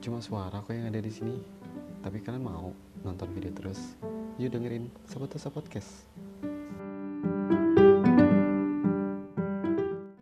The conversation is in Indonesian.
Cuma suara kok yang ada di sini. Tapi kalian mau nonton video terus? Yuk dengerin Sabotosa Podcast.